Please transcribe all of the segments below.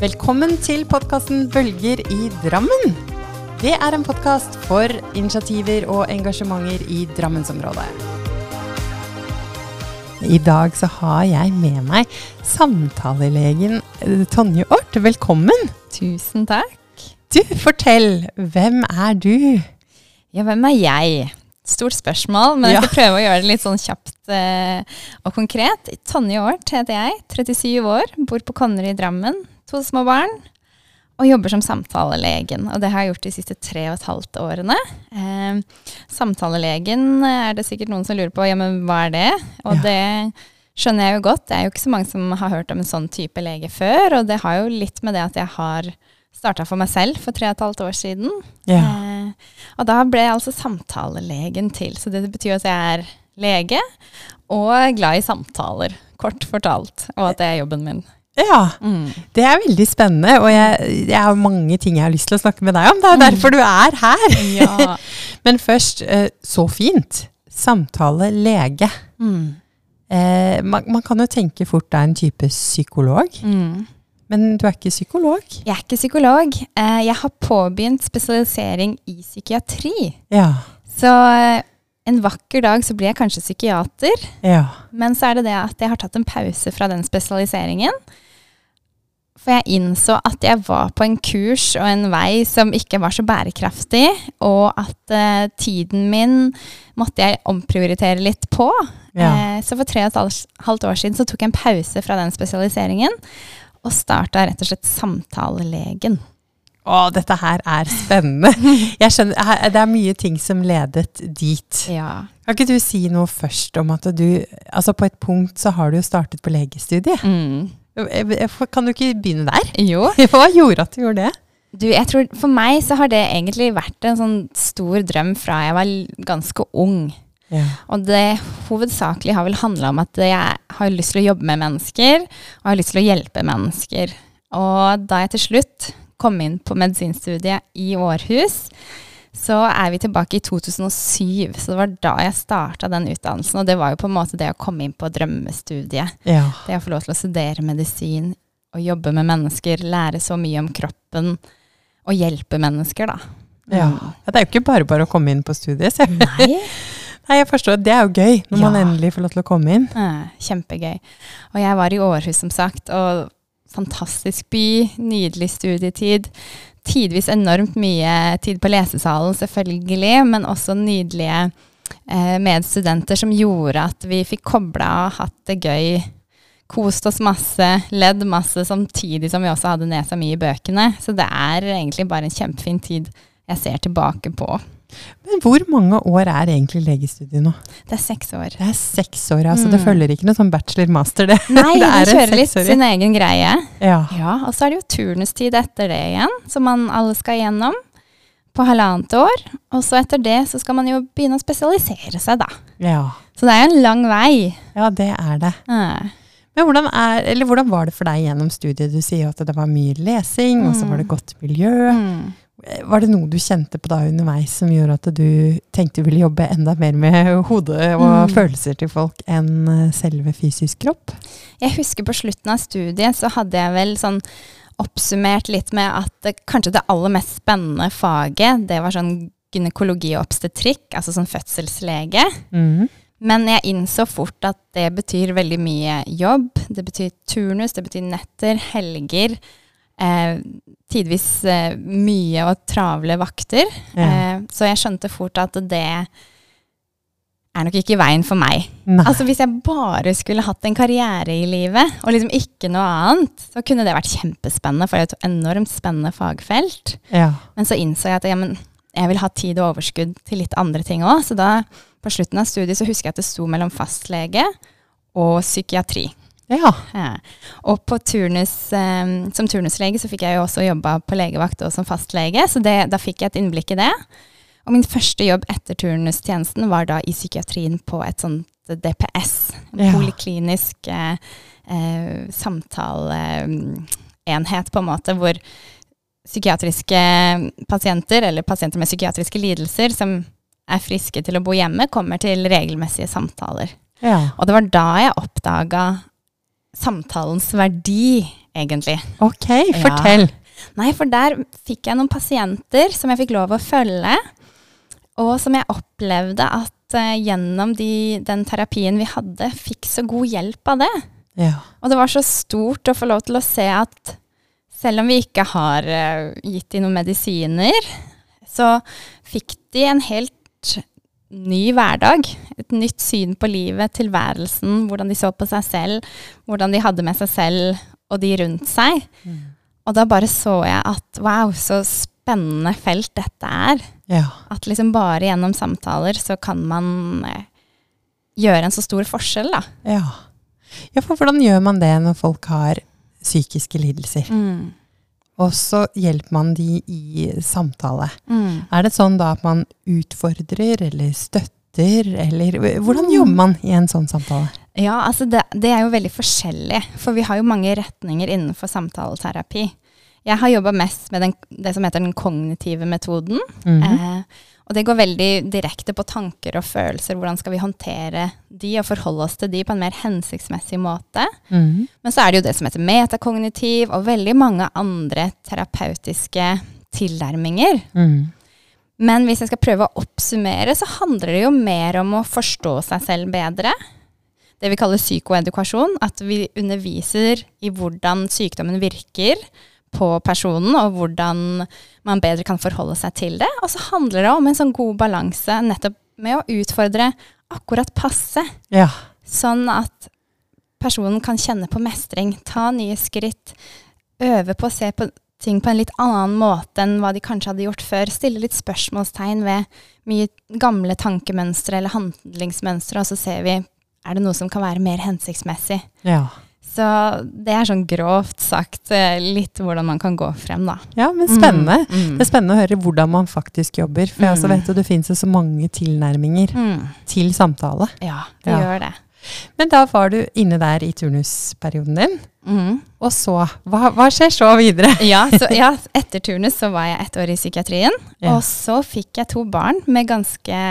Velkommen til podkasten Bølger i Drammen. Det er en podkast for initiativer og engasjementer i Drammensområdet. I dag så har jeg med meg samtalelegen eh, Tonje Ort. Velkommen. Tusen takk. Du, fortell. Hvem er du? Ja, hvem er jeg? Stort spørsmål, men jeg skal prøve å gjøre det litt sånn kjapt eh, og konkret. Tonje Aart heter jeg, 37 år, bor på Konnerud i Drammen, to små barn. Og jobber som samtalelegen, og det har jeg gjort de siste tre og et halvt årene. Eh, samtalelegen er det sikkert noen som lurer på, ja, men hva er det? Og ja. det skjønner jeg jo godt. Det er jo ikke så mange som har hørt om en sånn type lege før, og det har jo litt med det at jeg har starta for meg selv for tre og et halvt år siden. Ja. Eh, og da ble jeg altså samtalelegen til. Så det betyr at jeg er lege og glad i samtaler, kort fortalt. Og at det er jobben min. Ja, mm. det er veldig spennende. Og jeg, jeg, har mange ting jeg har lyst til å snakke med deg om. Det er mm. derfor du er her. Ja. Men først, eh, så fint. Samtale-lege. Mm. Eh, man, man, kan jo tenke fort er en type psykolog. Mm. Men du er ikke psykolog? Jeg er ikke psykolog. Eh, jeg har påbegynt spesialisering i psykiatri. Ja. Så eh, en vakker dag så blir jeg kanskje psykiater. Ja. Men så er det det at jeg har tatt en pause fra den spesialiseringen. For jeg innså at jeg var på en kurs og en vei som ikke var så bærekraftig, og at uh, tiden min måtte jeg omprioritere litt på. Ja. Uh, så for tre og et halvt år siden så tok jeg en pause fra den spesialiseringen og starta rett og slett Samtalelegen. Å, dette her er spennende. Jeg skjønner, Det er mye ting som ledet dit. Ja. Kan ikke du si noe først om at du Altså, på et punkt så har du jo startet på legestudiet. Mm. Kan du ikke begynne der? Jo. Hva gjorde at du gjorde det? Du, jeg tror For meg så har det egentlig vært en sånn stor drøm fra jeg var ganske ung. Ja. Og det hovedsakelig har vel handla om at jeg har lyst til å jobbe med mennesker, og har lyst til å hjelpe mennesker. Og da jeg til slutt kom inn på medisinstudiet i Århus, så er vi tilbake i 2007. Så det var da jeg starta den utdannelsen. Og det var jo på en måte det å komme inn på drømmestudiet. Ja. Det å få lov til å studere medisin og jobbe med mennesker, lære så mye om kroppen og hjelpe mennesker, da. Ja. ja Det er jo ikke bare bare å komme inn på studiet. Så. Nei. Nei, jeg forstår. Det er jo gøy når ja. man endelig får lov til å komme inn. Ja, kjempegøy. Og jeg var i Århus, som sagt. Og fantastisk by. Nydelig studietid. Tidvis enormt mye tid på lesesalen, selvfølgelig, men også nydelige eh, medstudenter som gjorde at vi fikk kobla og hatt det gøy. Kost oss masse, ledd masse, samtidig som vi også hadde nesa mye i bøkene. Så det er egentlig bare en kjempefin tid jeg ser tilbake på. Men hvor mange år er egentlig legestudiet nå? Det er seks år. Det er seks år, altså. Mm. Det følger ikke noe sånn bachelor-master, det. Nei, det, de kjører litt sin egen greie. Ja. ja. Og så er det jo turnustid etter det igjen, som man alle skal igjennom. På halvannet år. Og så etter det så skal man jo begynne å spesialisere seg, da. Ja. Så det er jo en lang vei. Ja, det er det. Ja. Men hvordan, er, hvordan, var det for deg gjennom studiet? Du sier jo at det var mye lesing, mm. og så var det mm. godt miljø. Mm. Var det noe du kjente på da underveis som gjorde at du tenkte du ville jobbe enda mer med hodet og mm. følelser til folk enn eh, selve fysisk kropp? Jeg husker på slutten av studiet så hadde jeg vel sånn oppsummert litt med at kanskje det aller mest spennende faget, det var sånn gynekologi og obstetrikk, altså sånn fødselslege. Mm. Men jeg innså fort at det betyr veldig mye jobb. Det betyr turnus, det betyr netter, helger eh, tidvis eh, mye og travle vakter. Ja. Eh, så jeg skjønte fort at det er nok ikke veien for meg. Nei. Altså Hvis jeg bare skulle hatt en karriere i livet, og liksom ikke noe annet, så kunne det vært kjempespennende, for det er et enormt spennende fagfelt. Ja. Men så innså jeg at ja, jeg vil ha tid og overskudd til litt andre ting òg. Så da, på slutten av studiet, så husker jeg at det sto mellom fastlege og psykiatri. Ja. ja. Og turnus, um, som turnuslege så fikk jeg jo også jobba på legevakt og som fastlege, så det, da fikk jeg et innblikk i det. Og min første jobb etter turnustjenesten var da i psykiatrien på et sånt DPS, ja. poliklinisk eh, eh, samtaleenhet, på en måte, hvor psykiatriske pasienter, eller pasienter med psykiatriske lidelser som er friske til å bo hjemme, kommer til regelmessige samtaler. Ja. Og det var da jeg oppdaga samtalens verdi, egentlig. Ok, fortell. Ja. Nei, for der fikk jeg noen pasienter som jeg fikk lov å følge, og som jeg opplevde at uh, gjennom de, den terapien vi hadde, fikk så god hjelp av det. Ja. Og det var så stort å få lov til å se at selv om vi ikke har uh, gitt dem noen medisiner, så fikk de en helt ny hverdag. Et nytt syn på livet, tilværelsen, hvordan de så på seg selv, hvordan de hadde med seg selv og de rundt seg. Mm. Og da bare så jeg at wow, så spennende felt dette er. Ja. At liksom bare gjennom samtaler så kan man eh, gjøre en så stor forskjell, da. Ja. ja, for hvordan gjør man det når folk har psykiske lidelser? Mm. Og så hjelper man de i samtale. Mm. Er det sånn da at man utfordrer eller støtter, eller hvordan mm. jobber man i en sånn samtale? Ja, altså det, det er jo veldig forskjellig, for vi har jo mange retninger innenfor samtaleterapi. Jeg har jobba mest med den, det som heter den kognitive metoden. Mm eh, og det går veldig direkte på tanker og følelser. Hvordan skal vi håndtere de og forholde oss til de på en mer hensiktsmessig måte. Mm. Men så er det jo det som heter metakognitiv, og veldig mange andre terapeutiske tilnærminger. Mm. Men hvis jeg skal prøve å oppsummere, så handler det jo mer om å forstå seg selv bedre. Det vi kaller psykoedukasjon. At vi underviser i hvordan sykdommen virker på personen, og hvordan man bedre kan forholde seg til det. Og så handler det om en sånn god balanse nettopp med å utfordre akkurat passe. Ja. Sånn at personen kan kjenne på mestring, ta nye skritt, øve på å se på ting på en litt annen måte enn hva de kanskje hadde gjort før. Stille litt spørsmålstegn ved mye gamle tankemønstre eller handlingsmønstre, og så ser vi er det noe som kan være mer hensiktsmessig. Ja. Så det er sånn grovt sagt eh, litt hvordan man kan gå frem, da. Ja, men spennende. Mm, mm. Det er spennende å høre hvordan man faktisk jobber. For jeg også mm. vet at det finnes så mange tilnærminger mm. til samtale. Ja, det ja. gjør det. Men da var du inne der i turnusperioden din. Mm. Og så hva, hva, skjer så videre? ja, så, ja, etter turnus så var jeg ett år i psykiatrien. Ja. Og så fikk jeg to barn med ganske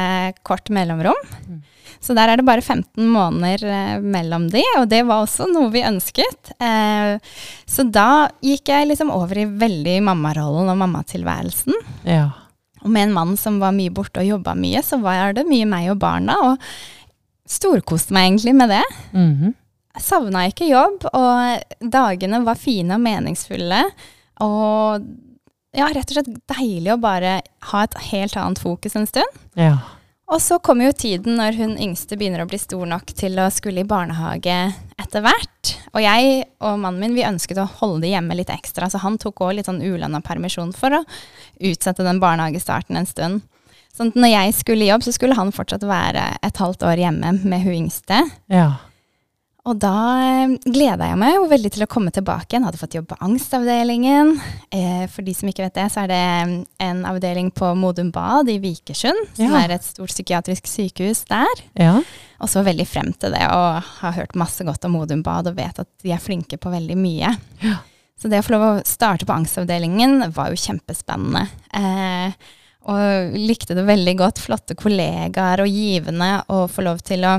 kort mellomrom. Mm. Så der er det bare 15 måneder eh, mellom de, og det var også noe vi ønsket. Eh, så da gikk jeg liksom over i veldig mammarollen og mammatilværelsen. Ja. Og med en mann som var mye borte og jobba mye, så var det mye meg og barna. Og storkoste meg egentlig med det. Mm -hmm. Savna ikke jobb, og dagene var fine og meningsfulle. Og ja, rett og slett deilig å bare ha et helt annet fokus en stund. Ja. Og så kommer jo tiden når hun yngste begynner å bli stor nok til å skulle i barnehage etter hvert. Og jeg og mannen min vi ønsket å holde det hjemme litt ekstra, så han tok òg litt sånn ulønna permisjon for å utsette den barnehagestarten en stund. Sånn at når jeg skulle i jobb, så skulle han fortsatt være et halvt år hjemme med hun yngste. Ja. Og da eh, gleda jeg meg jo veldig til å komme tilbake igjen. Hadde fått jobb på angstavdelingen. Eh, for de som ikke vet det, så er det mm, en avdeling på Modum Bad i Vikersund. Som ja. er et stort psykiatrisk sykehus der. Ja. Og så veldig frem til det, og har hørt masse godt om Modum Bad og vet at de er flinke på veldig mye. Ja. Så det å få lov å starte på angstavdelingen var jo kjempespennende. Eh, og likte det veldig godt. Flotte kollegaer og givende å få lov til å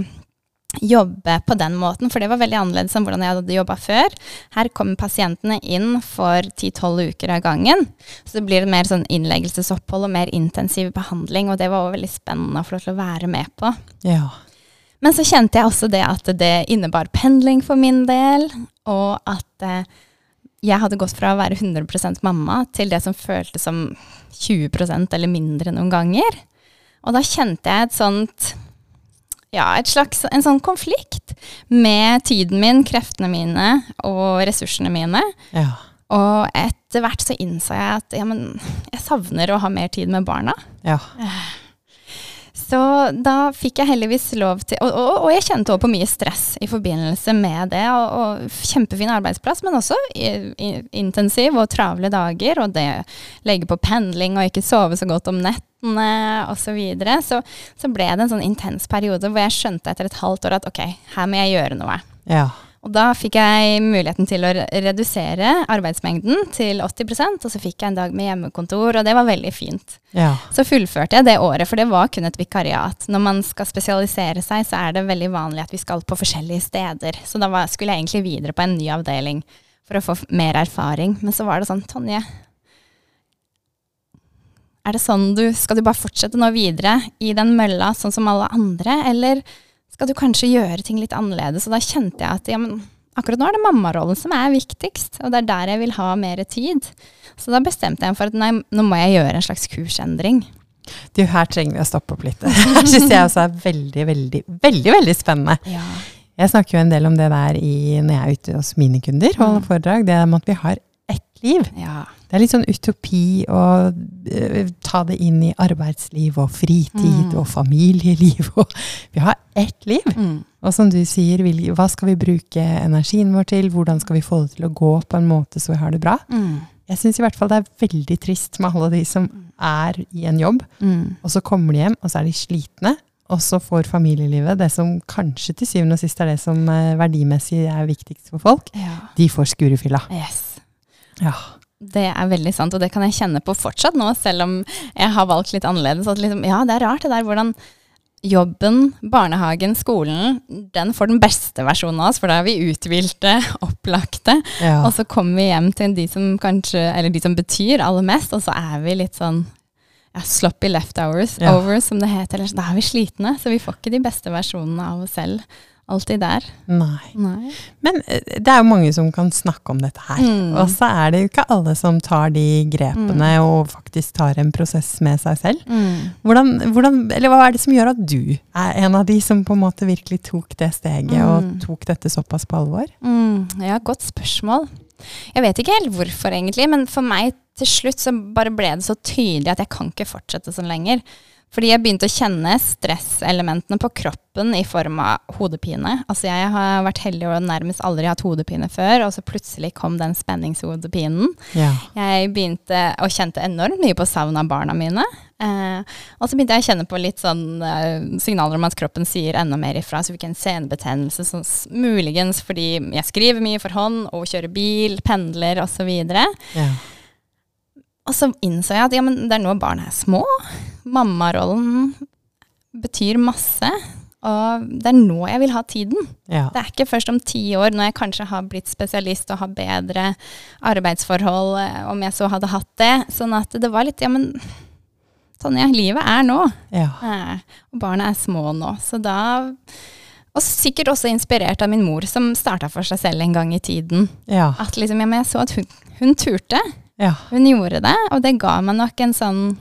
jobbe på den måten, for det var veldig annerledes enn hvordan jeg hadde jobba før. Her kommer pasientene inn for 10-12 uker av gangen. Så det blir mer sånn innleggelsesopphold og mer intensiv behandling, og det var også veldig spennende å få lov til å være med på. Ja. Men så kjente jeg også det at det innebar pendling for min del, og at eh, jeg hadde gått fra å være 100% mamma til det som føltes som 20% eller mindre noen ganger. Og da kjente jeg et sånt ja, et slags, en sånn konflikt med tiden min, kreftene mine og ressursene mine. Ja. Og etter hvert så innså jeg at ja, men jeg savner å ha mer tid med barna. Ja. Så da fikk jeg heldigvis lov til Og, og, og jeg kjente også på mye stress i forbindelse med det. Og, og kjempefin arbeidsplass, men også intensiv og travle dager. Og det legge på pendling og ikke sove så godt om nettene osv. Så, videre. så Så ble det en sånn intens periode hvor jeg skjønte etter et halvt år at ok, her må jeg gjøre noe. Ja. Og da fikk jeg muligheten til å redusere arbeidsmengden til 80% og så fikk jeg en dag med hjemmekontor, og det var veldig fint. Ja. Så fullførte jeg det året, for det var kun et vikariat. Når man skal spesialisere seg, så er det veldig vanlig at vi skal på forskjellige steder. Så da var, skulle jeg egentlig videre på en ny avdeling for å få mer erfaring. Men så var det sånn, Tonje, er det sånn du Skal du bare fortsette nå videre i den mølla sånn som alle andre, eller skal du kanskje gjøre ting litt annerledes? Og da kjente jeg at ja, men akkurat nå er det mammarollen som er viktigst, og det er der jeg vil ha mer tid. Så da bestemte jeg meg for at nei, nå må jeg gjøre en slags kursendring. Du, her trenger vi å stoppe opp litt. Her syns jeg også er veldig, veldig, veldig veldig spennende. Ja. Jeg snakker jo en del om det der i, når jeg er ute hos mine kunder og holder Mm. foredrag. Det med at vi har ett liv. ja. Det er litt sånn utopi å uh, ta det inn i arbeidsliv og fritid Mm. og familieliv. Og vi har ett liv. Mm. Og som du sier, hva skal vi bruke energien vår til? Hvordan skal vi få det til å gå på en måte så vi har det bra? Mm. Jeg syns i hvert fall det er veldig trist med alle de som er i en jobb, Mm. og så kommer de hjem, og så er de slitne. Og så får familielivet det som kanskje til syvende og sist er det som eh, verdimessig er viktigst for folk. Ja. De får skurefylla. Yes. Ja. Det er veldig sant, og det kan jeg kjenne på fortsatt nå, selv om jeg har valgt litt annerledes. At liksom, ja, det er rart det der hvordan jobben, barnehagen, skolen, den får den beste versjonen av oss, for da er vi uthvilte, opplagte. ja. Og så kommer vi hjem til de som kanskje, eller de som betyr aller mest, og så er vi litt sånn ja, sloppy leftovers, Ja. over, som det heter. Eller, da er vi slitne, så vi får ikke de beste versjonene av oss selv alltid der. Nei. Nei. Men eh, det er jo mange som kan snakke om dette her. Mm. Og så er det jo ikke alle som tar de grepene og faktisk tar en prosess med seg selv. Mm. Hvordan, hvordan, eller hva er det som gjør at du er en av de som på en måte virkelig tok det steget og Mm. tok dette såpass på alvor? Mm, ja, godt spørsmål. Jeg vet ikke helt hvorfor, egentlig, men for meg til slutt så bare ble det så tydelig at jeg kan ikke fortsette sånn lenger. Fordi jeg begynte å kjenne stresselementene på kroppen i form av hodepine. Altså jeg har vært heldig og nærmest aldri hatt hodepine før, og så plutselig kom den spenningshodepinen. Ja. Jeg begynte å kjente enormt mye på savn av barna mine. Eh, og så begynte jeg å kjenne på litt sånn eh, signaler om at kroppen sier enda mer ifra. Så fikk jeg en senebetennelse, sånn, muligens fordi jeg skriver mye for hånd og kjører bil, pendler osv. ja. Og så innså jeg at ja, men det er nå barna er små. Mammarollen betyr masse. Og det er nå jeg vil ha tiden. ja. Det er ikke først om ti år, når jeg kanskje har blitt spesialist og har bedre arbeidsforhold, eh, om jeg så hadde hatt det. Sånn at det var litt Ja, men Tonje, livet er nå. ja. Eh, Og barna er små nå. Så da Og sikkert også inspirert av min mor, som starta for seg selv en gang i tiden. ja. At liksom, ja, men jeg så at hun, hun turte. ja. Hun gjorde det, og det ga meg nok en sånn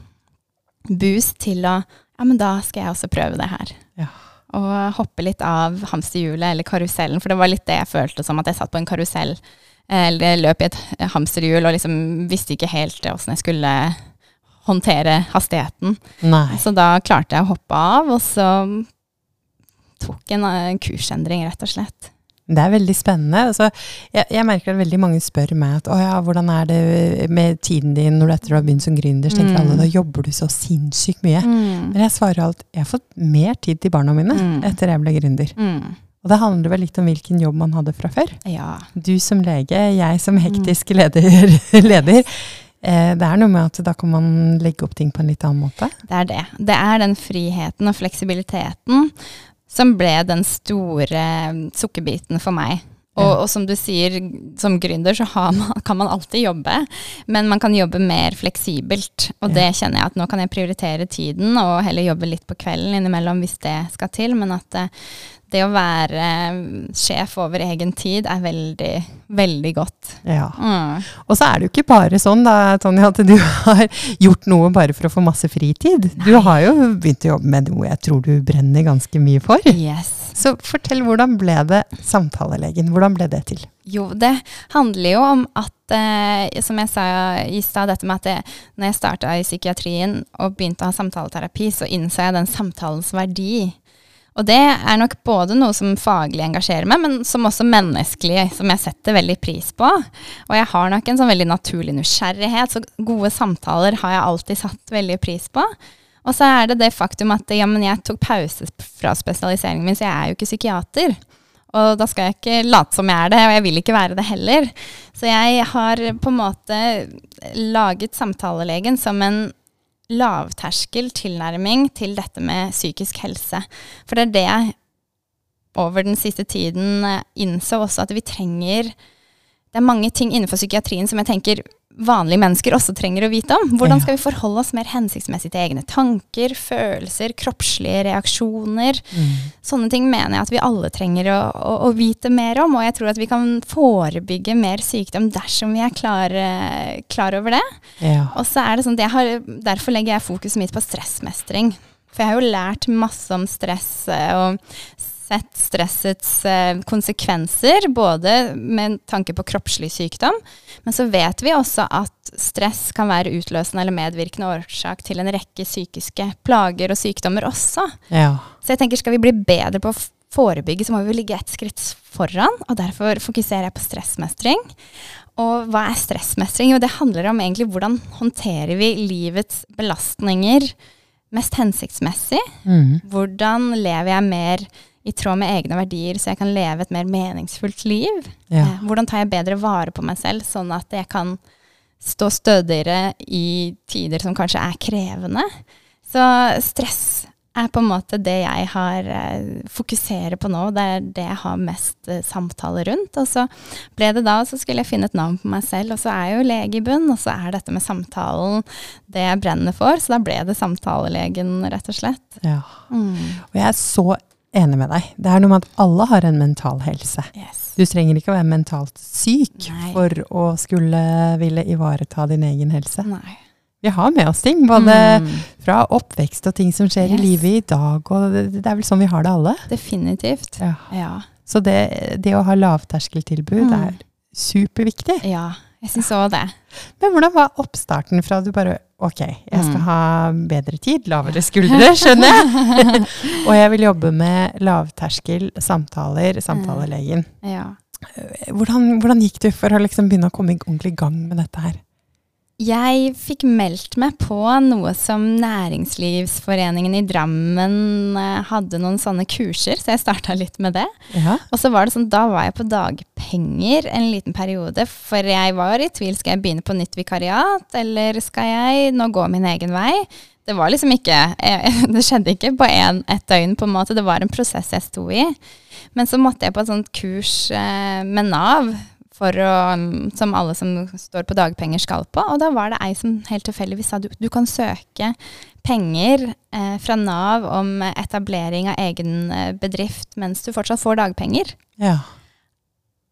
boost til å Ja, men da skal jeg også prøve det her. Ja. Og hoppe litt av hamsterhjulet eller karusellen, for det var litt det jeg følte som at jeg satt på en karusell. Eller løp i et hamsterhjul og liksom visste ikke helt åssen jeg skulle håndtere hastigheten. Nei. Så da klarte jeg å hoppe av, og så tok en eh, kursendring, rett og slett. Det er veldig spennende. Altså, jeg, jeg merker at veldig mange spør meg at å ja, hvordan er det med tiden din når du etter du har begynt som gründer? Så tenker Mm. alle da jobber du så sinnssykt mye. Men jeg svarer alt jeg har fått mer tid til barna mine Mm. etter jeg ble gründer. Mm. Og det handler vel litt om hvilken jobb man hadde fra før. Ja. Du som lege, jeg som Mm. hektisk leder. leder. Eh, det er noe med at da kan man legge opp ting på en litt annen måte. Det er det. Det er den friheten og fleksibiliteten som ble den store mm, sukkerbiten for meg. Og, og som du sier, som gründer så har man, kan man alltid jobbe, men man kan jobbe mer fleksibelt. Og det kjenner jeg at nå kan jeg prioritere tiden og heller jobbe litt på kvelden innimellom hvis det skal til. Men at eh, det å være mm, sjef over egen tid er veldig, veldig godt. Ja. Mm. Og så er det jo ikke bare sånn da, Tonje, at du har gjort noe bare for å få masse fritid. Du har jo begynt å jobbe med noe jeg tror du brenner ganske mye for. Yes. Så fortell, hvordan ble det samtalelegen? Hvordan ble det til? Jo, det handler jo om at, eh, som jeg sa i stad, dette med at jeg, når jeg starta i psykiatrien og begynte å ha samtaleterapi, så innså jeg den samtalens verdi. Og det er nok både noe som faglig engasjerer meg, men som også menneskelig, som jeg setter veldig pris på. Og jeg har nok en sånn veldig naturlig nysgjerrighet, så gode samtaler har jeg alltid satt veldig pris på. Og så er det det faktum at ja, jeg tok pause fra spesialiseringen min, så jeg er jo ikke psykiater. Og da skal jeg ikke late som jeg er det, og jeg vil ikke være det heller. Så jeg har på en måte laget samtalelegen som en lavterskel tilnærming til dette med psykisk helse. For det er det jeg over den siste tiden eh, innså også at vi trenger Det er mange ting innenfor psykiatrien som jeg tenker vanlige mennesker også trenger å vite om. Hvordan skal vi forholde oss mer hensiktsmessig til egne tanker, følelser, kroppslige reaksjoner? Mm. Sånne ting mener jeg at vi alle trenger å, å, å, vite mer om. Og jeg tror at vi kan forebygge mer sykdom dersom vi er klar, klar over det. Ja. Og så er det sånn har, Derfor legger jeg fokuset mitt på stressmestring. For jeg har jo lært masse om stress og sett stressets eh, konsekvenser, både med tanke på kroppslig sykdom, men så vet vi også at stress kan være utløsende eller medvirkende årsak til en rekke psykiske plager og sykdommer også. Ja. Så jeg tenker skal vi bli bedre på å forebygge, så må vi ligge ett skritt foran, og derfor fokuserer jeg på stressmestring. Og hva er stressmestring? Jo, det handler om egentlig hvordan håndterer vi livets belastninger mest hensiktsmessig? Mm. Hvordan lever jeg mer i tråd med egne verdier, så jeg kan leve et mer meningsfullt liv? Ja. Eh, hvordan tar jeg bedre vare på meg selv, sånn at jeg kan stå stødigere i tider som kanskje er krevende? Så stress er på en måte det jeg har eh, fokuserer på nå. Det er det jeg har mest eh, samtaler rundt. Og så ble det da, så skulle jeg finne et navn på meg selv, og så er jeg jo lege i bunn, og så er dette med samtalen det jeg brenner for. Så da ble det samtalelegen, rett og slett. Ja. Mm. Og jeg er så enig med deg. Det er noe med at alle har en mental helse. Yes. Du trenger ikke å være mentalt syk Nei. for å skulle ville ivareta din egen helse. Nei. Vi har med oss ting, både mm. fra oppvekst og ting som skjer yes. i livet i dag. Og det, er vel sånn vi har det alle. Definitivt. Ja. ja. Så det, det, å ha lavterskeltilbud mm. er superviktig. Ja, jeg syns òg det. Men hvordan var oppstarten fra du bare Ok, jeg skal mm. ha bedre tid, lavere skuldre, skjønner jeg. og jeg vil jobbe med lavterskel samtaler, samtalelegen. Ja. Hvordan, hvordan, gikk du for å liksom begynne å komme ordentlig i gang med dette her? Jeg fikk meldt meg på noe som Næringslivsforeningen i Drammen eh, hadde noen sånne kurser, så jeg starta litt med det. Ja. Og så var det sånn, da var jeg på dagpenger en liten periode, for jeg var i tvil. Skal jeg begynne på nytt vikariat, eller skal jeg nå gå min egen vei? Det var liksom ikke Det skjedde ikke på en, et døgn, på en måte. Det var en prosess jeg sto i. Men så måtte jeg på et sånt kurs eh, med Nav å, som alle som står på dagpenger skal på. Og da var det ei som helt tilfeldigvis sa du, du kan søke penger eh, fra Nav om etablering av egen eh, bedrift mens du fortsatt får dagpenger. Ja.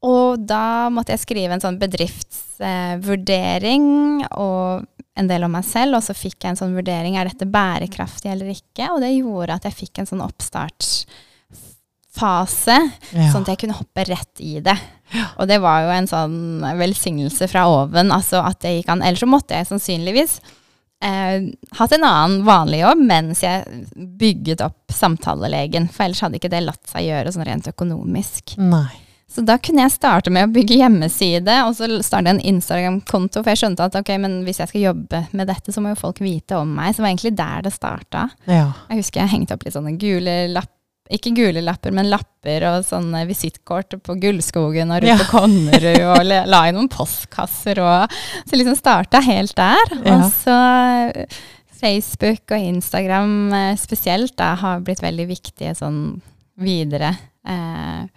Og da måtte jeg skrive en sånn bedriftsvurdering eh, og en del om meg selv, og så fikk jeg en sånn vurdering er dette bærekraftig eller ikke. Og det gjorde at jeg fikk en sånn oppstartsfase, ja. sånn at jeg kunne hoppe rett i det. Og det var jo en sånn velsignelse fra oven, altså at det gikk an. Ellers så måtte jeg sannsynligvis eh, hatt en annen vanlig jobb mens jeg bygget opp samtalelegen. For ellers hadde ikke det latt seg gjøre sånn rent økonomisk. Nei. Så da kunne jeg starte med å bygge hjemmeside, og så starte en Instagram-konto. For jeg skjønte at ok, men hvis jeg skal jobbe med dette, så må jo folk vite om meg. Så det var egentlig der det starta. Ja. Jeg husker jeg hengte opp litt sånne gule lapper ikke gule lapper, men lapper og sånne visittkort på Gullskogen og rundt ja. på Konnerud, og la i noen postkasser og Så liksom starta helt der. Ja. Og så eh, Facebook og Instagram eh, spesielt da, har blitt veldig viktige sånn videre eh,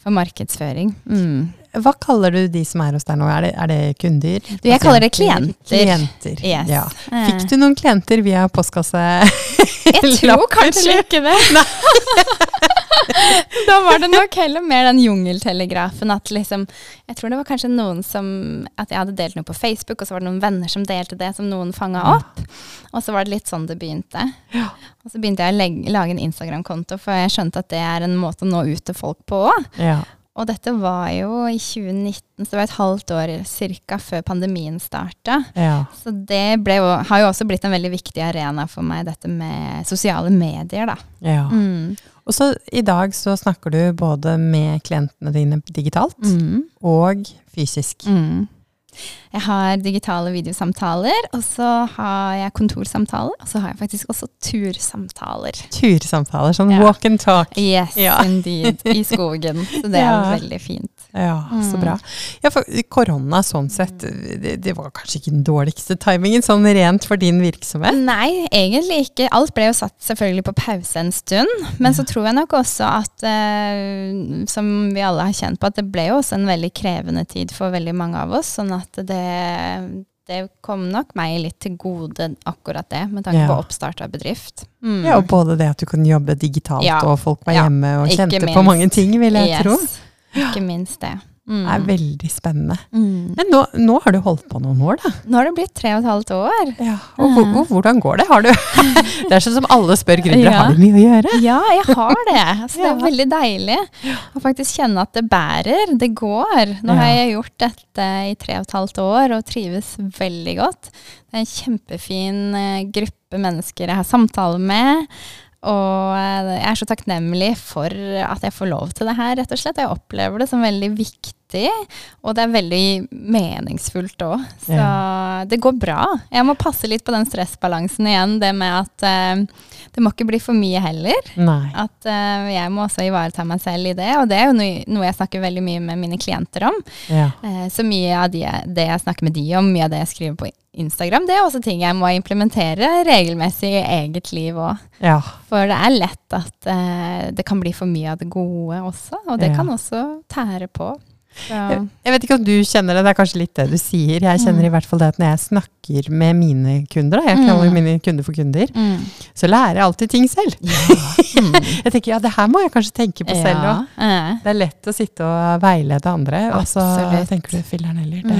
for markedsføring. Mm. Hva kaller du de som er hos deg nå? Er det, er det kunder? Du, jeg kaller det klienter. klienter. Yes. Ja. Fikk du noen klienter via postkasse? Jeg tror kanskje ikke det. da var det nok heller mer den jungeltelegrafen at liksom Jeg tror det var kanskje noen som At jeg hadde delt noe på Facebook, og så var det noen venner som delte det, som noen fanga opp. Og så var det litt sånn det begynte. Og så begynte jeg å legge, lage en Instagram-konto, for jeg skjønte at det er en måte å nå ut til folk på òg. Ja. Og dette var jo i 2019, så det var et halvt år cirka før pandemien starta. Ja. Så det jo, har jo også blitt en veldig viktig arena for meg, dette med sosiale medier, da. Ja. Mm. Og så i dag så snakker du både med klientene dine digitalt mm. og fysisk. Mm. Jeg har digitale videosamtaler, og så har jeg kontorsamtaler, og så har jeg faktisk også tursamtaler. Tursamtaler, sånn Ja. walk and talk. Yes, Ja. indeed. I skogen. Så det er veldig fint. Ja, så Mm. bra. Ja, for korona sånn sett, det, det var kanskje ikke den dårligste timingen, sånn rent for din virksomhet? Nei, egentlig ikke. Alt ble jo satt selvfølgelig på pause en stund. Men så tror jeg nok også at, eh, som vi alle har kjent på, at det ble jo også en veldig krevende tid for veldig mange av oss. Sånn at det, det kom nok meg litt til gode, akkurat det, med tanke Ja. på oppstart av bedrift. Mm. Ja, og både det at du kunne jobbe digitalt, Ja. og folk var hjemme og ikke kjente på mange ting, vil jeg Yes. tro. Ikke minst det. Mm. Er veldig spennende. Mm. Men nå, nå har du holdt på noen år, da. Nå har det blitt tre og et halvt år. Ja, og, og, og hvordan går det? Har du Det er sånn som alle spør gründere, Ja. har du mye å gjøre? Ja, jeg har det. Altså, Det er veldig deilig å faktisk kjenne at det bærer. Det går. Nå har jeg gjort dette i tre og et halvt år og trives veldig godt. Det er en kjempefin eh, gruppe mennesker jeg har samtale med. Og eh, jeg er så takknemlig for at jeg får lov til det her, rett og slett. Jeg opplever det som veldig viktig, og det er veldig meningsfullt òg. Så det går bra. Jeg må passe litt på den stressbalansen igjen, det med at uh, det må ikke bli for mye heller. Nei. At uh, jeg må også ivareta meg selv i det, og det er jo noe jeg snakker veldig mye med mine klienter om. Ja. Uh, så mye av de, det jeg snakker med de om, mye av det jeg skriver på Instagram, det er også ting jeg må implementere regelmessig i eget liv òg. ja. For det er lett at uh, det kan bli for mye av det gode også, og det Ja. kan også tære på. Så, Jeg vet ikke om du kjenner det, det er kanskje litt det du sier. Jeg kjenner Mm. i hvert fall det at når jeg snakker med mine kunder, da, jeg kaller Mm. mine kunder for kunder, mm. så lærer jeg alltid ting selv. Jeg tenker ja, det her må jeg kanskje tenke på selv òg. Det er lett å sitte og veilede andre, og så tenker du filler'n heller. Det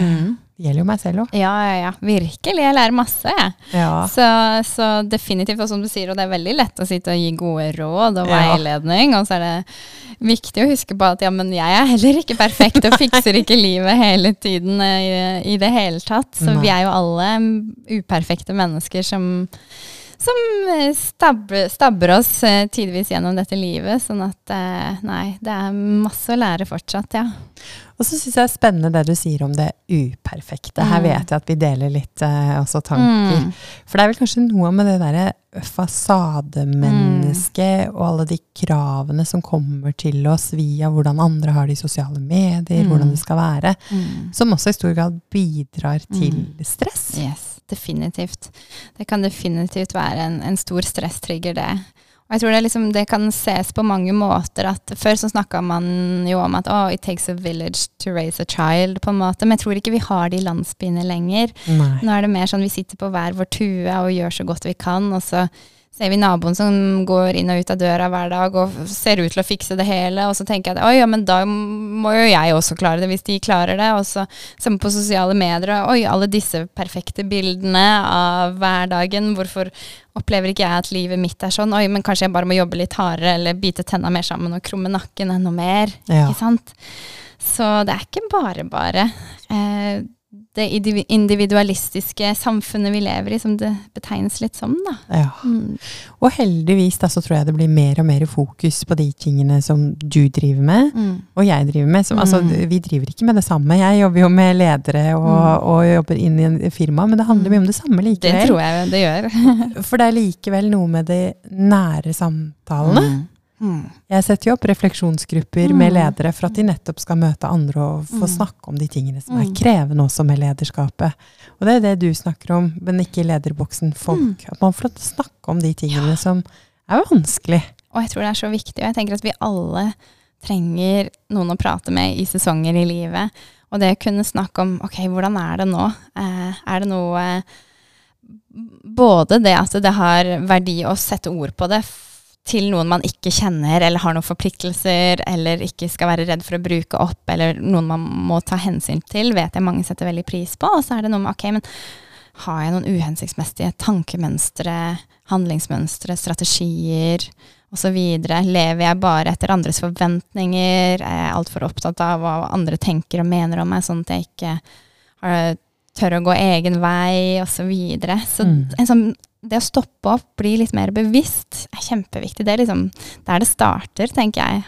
Mm. gjelder jo meg selv òg. Ja, ja, ja. Virkelig. Jeg lærer masse, jeg. Ja. Så, så definitivt, og som du sier, og det er veldig lett å sitte og gi gode råd og veiledning. Og så er det viktig å huske på at ja, men jeg er heller ikke perfekt og fikser ikke livet hele tiden eh, i, i det hele tatt. Så Nei. vi er jo alle uperfekte mennesker som som eh, stabber, stabber oss eh, tidvis gjennom dette livet. Sånn at eh, nei, det er masse å lære fortsatt, ja. Og så syns jeg det er spennende det du sier om det uperfekte. Her Mm. vet jeg at vi deler litt eh, også tanker. Mm. For det er vel kanskje noe med det derre fasademennesket og alle de kravene som kommer til oss via hvordan andre har det i sosiale medier, Mm. hvordan det skal være, Mm. som også i stor grad bidrar til Mm. stress. Yes, definitivt. Det kan definitivt være en, en stor stresstrigger, det. Og jeg tror det, liksom, det kan ses på mange måter. at Før så snakka man jo om at oh, it takes a village to raise a child, på en måte. Men jeg tror ikke vi har de landsbyene lenger. Nei. Nå er det mer sånn vi sitter på hver vår tue og gjør så godt vi kan, og så ser vi naboen som går inn og ut av døra hver dag og ser ut til å fikse det hele, og så tenker jeg at ja, men da må jo jeg også klare det, hvis de klarer det. Og så ser vi på sosiale medier, og oi, alle disse perfekte bildene av hverdagen, hvorfor opplever ikke jeg at livet mitt er sånn? Oi, men kanskje jeg bare må jobbe litt hardere, eller bite tenna mer sammen og krumme nakken enda mer. Ja. Ikke sant? Så det er ikke bare bare. Eh, det individualistiske samfunnet vi lever i, som det betegnes litt som, da. Ja. Mm. Og heldigvis da, så tror jeg det blir mer og mer fokus på de tingene som du driver med, Mm. og jeg driver med. Som, altså, Mm. vi driver ikke med det samme. Jeg jobber jo med ledere og, og jobber inn i en firma, men det handler mye om det samme likevel. Det tror jeg det gjør. For det er likevel noe med de nære samtalene. Mm. Jeg setter jo opp refleksjonsgrupper Mm. med ledere for at de nettopp skal møte andre og få Mm. snakke om de tingene som er Mm. krevende også med lederskapet. Og det er det du snakker om, men ikke i lederboksen. Folk, Mm. At man får snakke om de tingene som er vanskelig. Og jeg tror det er så viktig, og jeg tenker at vi alle trenger noen å prate med i sesonger i livet. Og det å kunne snakke om ok, hvordan er det nå? Eh, er det noe Både det at det har verdi å sette ord på det til noen man ikke kjenner, eller har noen forpliktelser, eller ikke skal være redd for å bruke opp, eller noen man må ta hensyn til, vet jeg mange setter veldig pris på. Og så er det noe med ok, men har jeg noen uhensiktsmessige tankemønstre, handlingsmønstre, strategier osv.? Lever jeg bare etter andres forventninger? Er jeg altfor opptatt av hva andre tenker og mener om meg, sånn at jeg ikke har, tør å gå egen vei, osv.? Så, videre. så Mm. en sånn, det å stoppe opp, bli litt mer bevisst, er kjempeviktig. Det er liksom der det starter, tenker jeg.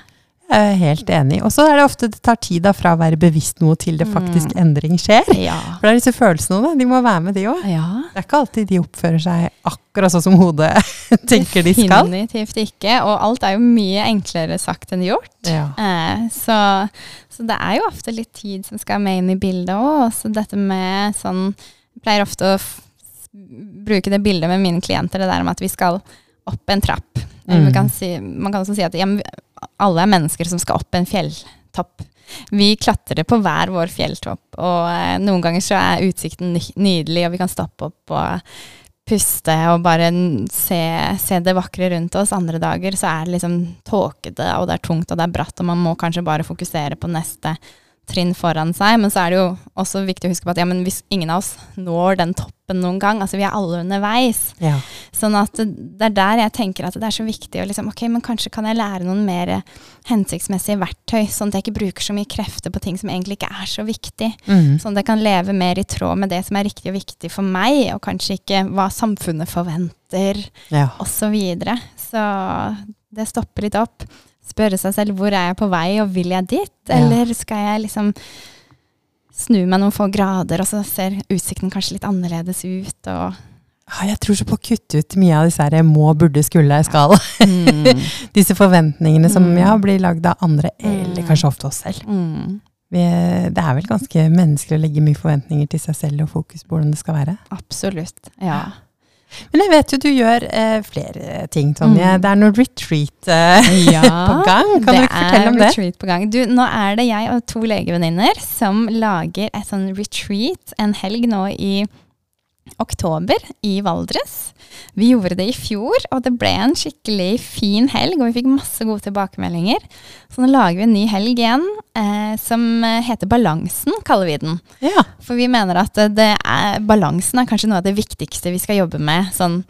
Jeg er helt enig. Og så er det ofte det tar tid da fra å være bevisst noe til det faktisk Mm. endring skjer. Ja. For det er disse følelsene, òg, De må være med, de òg. ja. Det er ikke alltid de oppfører seg akkurat sånn som hodet tenker de skal. Definitivt ikke. Og alt er jo mye enklere sagt enn gjort. Ja. Eh, så, så det er jo ofte litt tid som skal med inn i bildet òg. Så dette med sånn pleier ofte å bruke det bildet med mine klienter, det der med at vi skal opp en trapp. Mm. man, kan si, man kan også si at ja, alle er mennesker som skal opp en fjelltopp. Vi klatrer på hver vår fjelltopp, og eh, noen ganger så er utsikten nydelig, og vi kan stoppe opp og puste og bare se, se det vakre rundt oss. Andre dager så er det liksom tåkete, og det er tungt, og det er bratt, og man må kanskje bare fokusere på neste trinn foran seg. Men så er det jo også viktig å huske på at ja, men hvis ingen av oss når den toppen noen gang, altså vi er alle underveis, ja. Sånn at det er der jeg tenker at det er så viktig å liksom, ok, men kanskje kan jeg lære noen mer hensiktsmessige verktøy, sånn at jeg ikke bruker så mye krefter på ting som egentlig ikke er så viktig. Mm. Sånn at jeg kan leve mer i tråd med det som er riktig og viktig for meg, og kanskje ikke hva samfunnet forventer, ja. osv. Så, videre. så det stopper litt opp. Spørre seg selv hvor er jeg på vei, og vil jeg dit? Ja. Eller skal jeg liksom snu meg noen få grader, og så ser utsikten kanskje litt annerledes ut, og Ah, Jeg tror så på å kutte ut mye av disse her må, burde, skulle, skal. mm. Disse forventningene som Mm. ja, blir lagd av andre, eller Mm. kanskje ofte oss selv. Mm. Vi, det er vel ganske menneskelig å legge mye forventninger til seg selv og fokus på hvordan det skal være. Absolutt. Ja. Men jeg vet jo du gjør eh, flere ting, Tonje. Mm. Det er noe retreat eh, på gang. Kan du fortelle om er det? er retreat på gang. Du, nå er det jeg og to legevenninner som lager et sånn retreat en helg nå i oktober i Valdres. Vi gjorde det i fjor, og det ble en skikkelig fin helg, og vi fikk masse gode tilbakemeldinger. Så nå lager vi en ny helg igjen, eh, som heter Balansen, kaller vi den. Ja. For vi mener at det er, balansen er kanskje noe av det viktigste vi skal jobbe med sånn,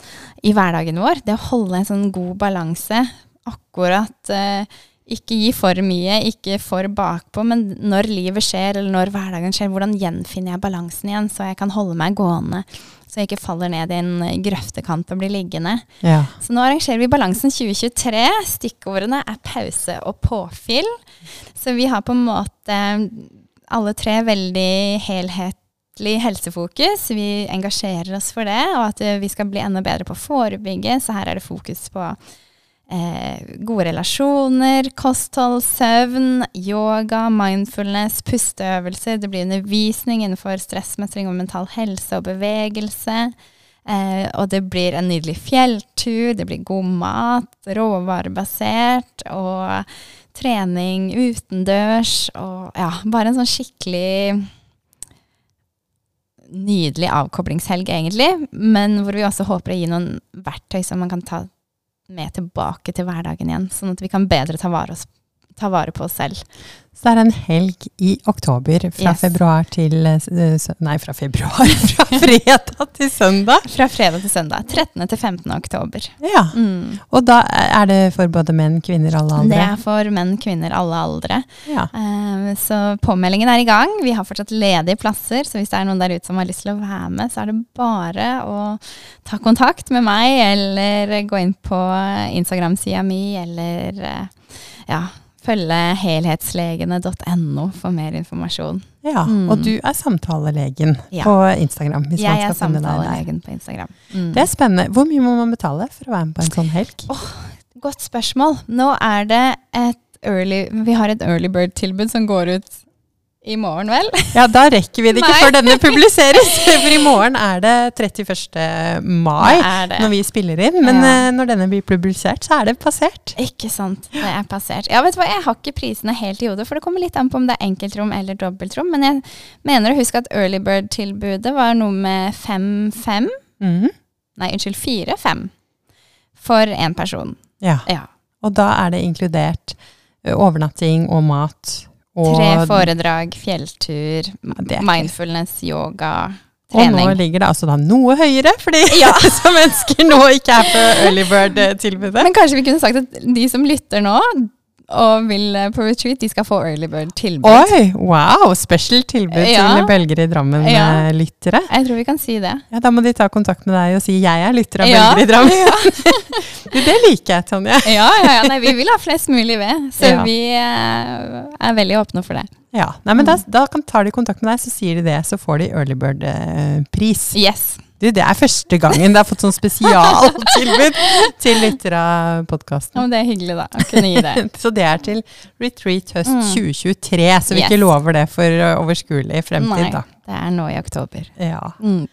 i hverdagen vår. Det å holde en sånn god balanse. Akkurat eh, ikke gi for mye, ikke for bakpå, men når livet skjer, eller når hverdagen skjer, hvordan gjenfinner jeg balansen igjen, så jeg kan holde meg gående. Så jeg ikke faller ned i en grøftekant og blir liggende. ja. Så nå arrangerer vi Balansen 2023. Stikkordene er pause og påfyll. Så vi har på en måte alle tre veldig helhetlig helsefokus. Vi engasjerer oss for det, og at eh, vi skal bli enda bedre på å forebygge. Så her er det fokus på eh, gode relasjoner, kosthold, søvn, yoga, mindfulness, pusteøvelser. Det blir undervisning innenfor stressmestring og mental helse og bevegelse. Eh, og det blir en nydelig fjelltur, det blir god mat, råvarebasert, og trening utendørs, og ja, bare en sånn skikkelig nydelig avkoblingshelg, egentlig. Men hvor vi også håper å gi noen verktøy som man kan ta med tilbake til hverdagen igjen, sånn at vi kan bedre ta vare, oss, ta vare på oss selv. Så det er en helg i oktober fra Yes. februar til eh, Nei, fra februar. Fra fredag til søndag. Fra fredag til søndag. 13. til 15. oktober. Ja. Mm. Og da er det for både menn, kvinner, alle aldre? Det er for menn, kvinner, alle aldre. Ja. Uh, Så påmeldingen er i gang. Vi har fortsatt ledige plasser, så hvis det er noen der ute som har lyst til å være med, så er det bare å ta kontakt med meg, eller gå inn på Instagram-sida mi, eller uh, ja, følge helhetslegene.no for mer informasjon. ja. Mm. Og du er samtalelegen Ja. på Instagram. Hvis Jeg man er skal der. samtalelegen på Instagram. Mm. Det er spennende. Hvor mye må man betale for å være med på en sånn helg? Godt spørsmål. Nå er det et early Vi har et early bird-tilbud som går ut i morgen, vel? Ja, da rekker vi det ikke før denne publiseres. For i morgen er det 31. mai Det det. når vi spiller inn. Men Ja. eh, når denne blir publisert, så er det passert. Ikke sant. Det er passert. Ja, vet du hva, Jeg har ikke prisene helt i hodet, for det kommer litt an på om det er enkeltrom eller dobbeltrom. Men jeg mener å huske at early bird-tilbudet var noe med fem-fem. Mhm. Nei, unnskyld, fire-fem for én person. Ja. Ja. Og da er det inkludert overnatting og mat. Og, Tre foredrag, fjelltur, mindfulness, yoga, trening. og nå ligger det altså da noe høyere, for de Ja. som ønsker nå ikke er på early bird-tilbudet. Men kanskje vi kunne sagt at de som lytter nå, og vil eh, på retreat, de skal få early bird-tilbud. Oi, wow! Special tilbud Ja. til Bølger i Drammen-lyttere. Jeg tror vi kan si det. Ja, da må de ta kontakt med deg og si 'jeg er lytter av Ja. Bølger i Drammen'. Det liker jeg, Tonje. Ja, ja, ja nei, vi vil ha flest mulig ved, så Ja. vi eh, er veldig åpne for det. Ja, Nei, men da, Mm. da kan, tar de kontakt med deg, så sier de det, så får de early bird-pris. Yes. Du, det er første gangen det har fått sånn spesialtilbud til lyttere av Ja, podkasten. men det er hyggelig, da, å kunne gi det. Så det er til retreat høst Mm. 2023, så vi Yes. ikke lover det for overskuelig fremtid, Nei, da. Det er nå i oktober. Ja. Mm.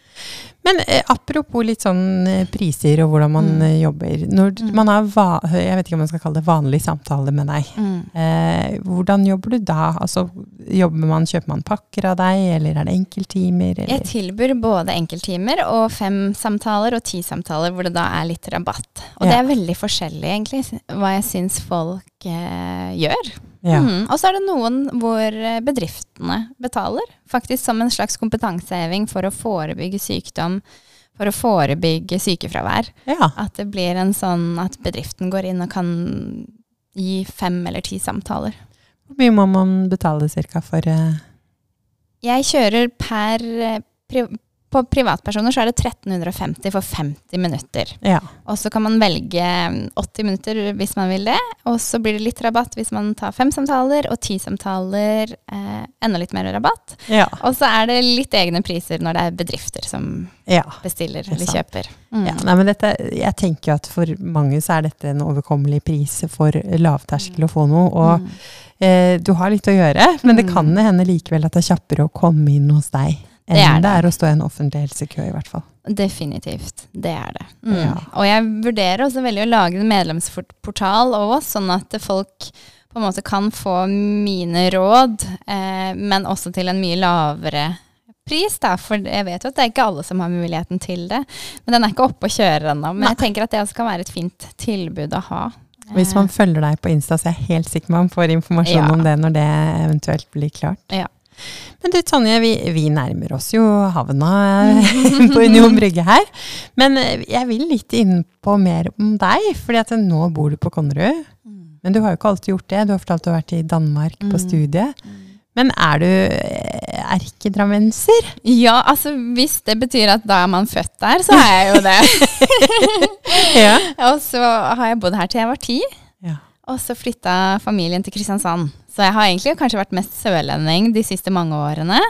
Men eh, apropos litt sånn eh, priser og hvordan man Mm. eh, jobber. Når Mm. man har jeg vet ikke om man skal kalle det vanlig samtale med deg. Mm. Eh, hvordan jobber du da? Altså, jobber man, Kjøper man pakker av deg, eller er det enkelttimer? Jeg tilbyr både enkelttimer og fem samtaler og ti samtaler, hvor det da er litt rabatt. Og Ja. det er veldig forskjellig, egentlig, hva jeg syns folk eh, gjør. Ja. Mm, Og så er det noen hvor eh, bedriftene betaler, faktisk som en slags kompetanseheving for å forebygge sykdom, for å forebygge sykefravær. ja. At det blir en sånn at bedriften går inn og kan gi fem eller ti samtaler. Hvor mye må man betale cirka for uh... Jeg kjører per eh, På privatpersoner så er det 1350 for 50 minutter. Ja. Og så kan man velge 80 minutter hvis man vil det. Og så blir det litt rabatt hvis man tar fem samtaler, og ti samtaler eh, enda litt mer rabatt. Ja. Og så er det litt egne priser når det er bedrifter som ja. bestiller er eller kjøper. Mm. Ja, nei, men dette, jeg tenker at for mange så er dette en overkommelig pris for lavterskel å få noe. Og Mm. eh, du har litt å gjøre, men det Mm. kan hende likevel at det er kjappere å komme inn hos deg enn Det er det, det. er å stå i en offentlig helsekø, i hvert fall. Definitivt. Det er det. Mm. Ja. Og jeg vurderer også veldig å lage en medlemsportal òg, sånn at folk på en måte kan få mine råd, eh, men også til en mye lavere pris. Da, for jeg vet jo at det er ikke alle som har muligheten til det. Men den er ikke oppe og kjører ennå. Men Nei. jeg tenker at det også kan være et fint tilbud å ha. Hvis man følger deg på Insta, så er jeg helt sikker man får informasjon Ja. om det når det eventuelt blir klart. Ja. Men du Tonje, vi, vi nærmer oss jo havna på Union Brygge her. Men eh, jeg vil litt inn på mer om deg, fordi at nå bor du på Konnerud. Men du har jo ikke alltid gjort det. Du har fortalt at du har vært i Danmark på Mm. studie. Men er du erkedramenser? erkedrammenser? Ja, altså hvis det betyr at da er man født der, så er jeg jo det. Ja. Og så har jeg bodd her til jeg var ti. ja. Og så flytta familien til Kristiansand. Så jeg har egentlig kanskje vært mest sørlending de siste mange årene.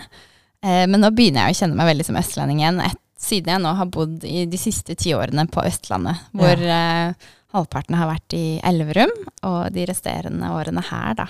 Eh, men nå begynner jeg å kjenne meg veldig som østlending igjen, et, siden jeg nå har bodd i de siste ti årene på Østlandet. Hvor eh, halvparten har vært i Elverum, og de resterende årene her, da.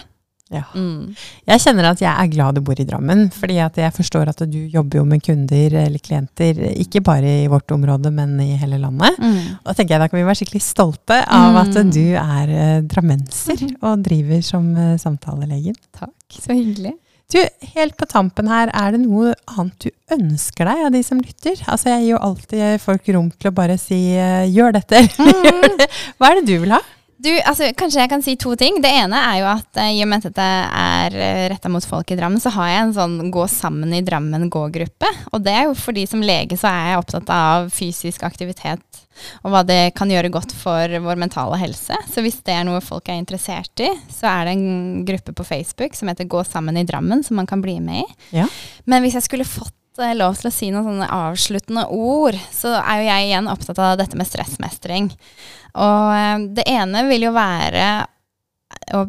Ja. Mm. Jeg kjenner at jeg er glad du bor i Drammen, fordi at jeg forstår at du jobber jo med kunder eller klienter, ikke bare i vårt område, men i hele landet. Mm. Da tenker jeg da kan vi være skikkelig stolte av at Mm. du er eh, drammenser og driver som eh, samtalelegen. Takk, så hyggelig. Du, helt på tampen her, er det noe annet du ønsker deg av de som lytter? Altså, jeg gir jo alltid folk rom til å bare si eh, gjør dette. Gjør det. Hva er det du vil ha? Du, altså, kanskje jeg kan si to ting. Det ene er jo at eh, i og med at dette er uh, retta mot folk i Drammen, så har jeg en sånn Gå sammen i Drammen gå-gruppe. Og det er jo fordi som lege så er jeg opptatt av fysisk aktivitet og hva det kan gjøre godt for vår mentale helse. Så hvis det er noe folk er interessert i, så er det en gruppe på Facebook som heter Gå sammen i Drammen, som man kan bli med i. Ja. Men hvis jeg skulle fått eh, lov til å si noen sånne avsluttende ord, så er jo jeg igjen opptatt av dette med stressmestring. Og eh, det ene vil jo være å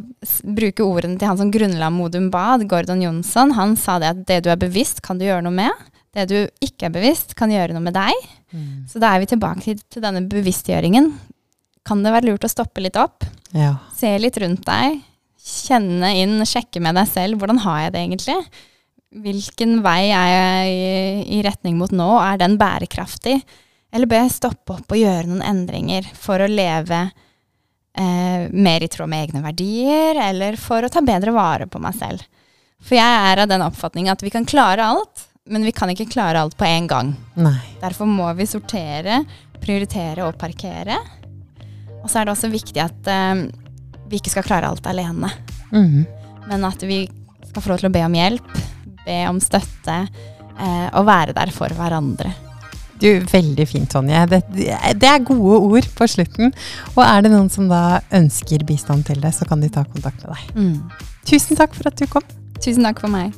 bruke ordene til han som grunnla Modum Bad, Gordon Jonsson. Han sa det at det du er bevisst, kan du gjøre noe med. Det du ikke er bevisst, kan gjøre noe med deg. Så da er vi tilbake til, til denne bevisstgjøringen. Kan det være lurt å stoppe litt opp? Ja. Se litt rundt deg. Kjenne inn, sjekke med deg selv. Hvordan har jeg det egentlig? Hvilken vei er jeg i, i retning mot nå? Er den bærekraftig? Eller bør jeg stoppe opp og gjøre noen endringer for å leve eh, mer i tråd med egne verdier, eller for å ta bedre vare på meg selv? For jeg er av den oppfatning at vi kan klare alt, men vi kan ikke klare alt på en gang. Nei. Derfor må vi sortere, prioritere og parkere. Og så er det også viktig at eh, vi ikke skal klare alt alene, Mhm. men at vi skal få lov til å be om hjelp, be om støtte, eh, og være der for hverandre. Du, Veldig fint, Tonje. Det, det, er gode ord på slutten. Og er det noen som da ønsker bistand til det, så kan de ta kontakt med deg. Mm. Tusen takk for at du kom. Tusen takk for meg.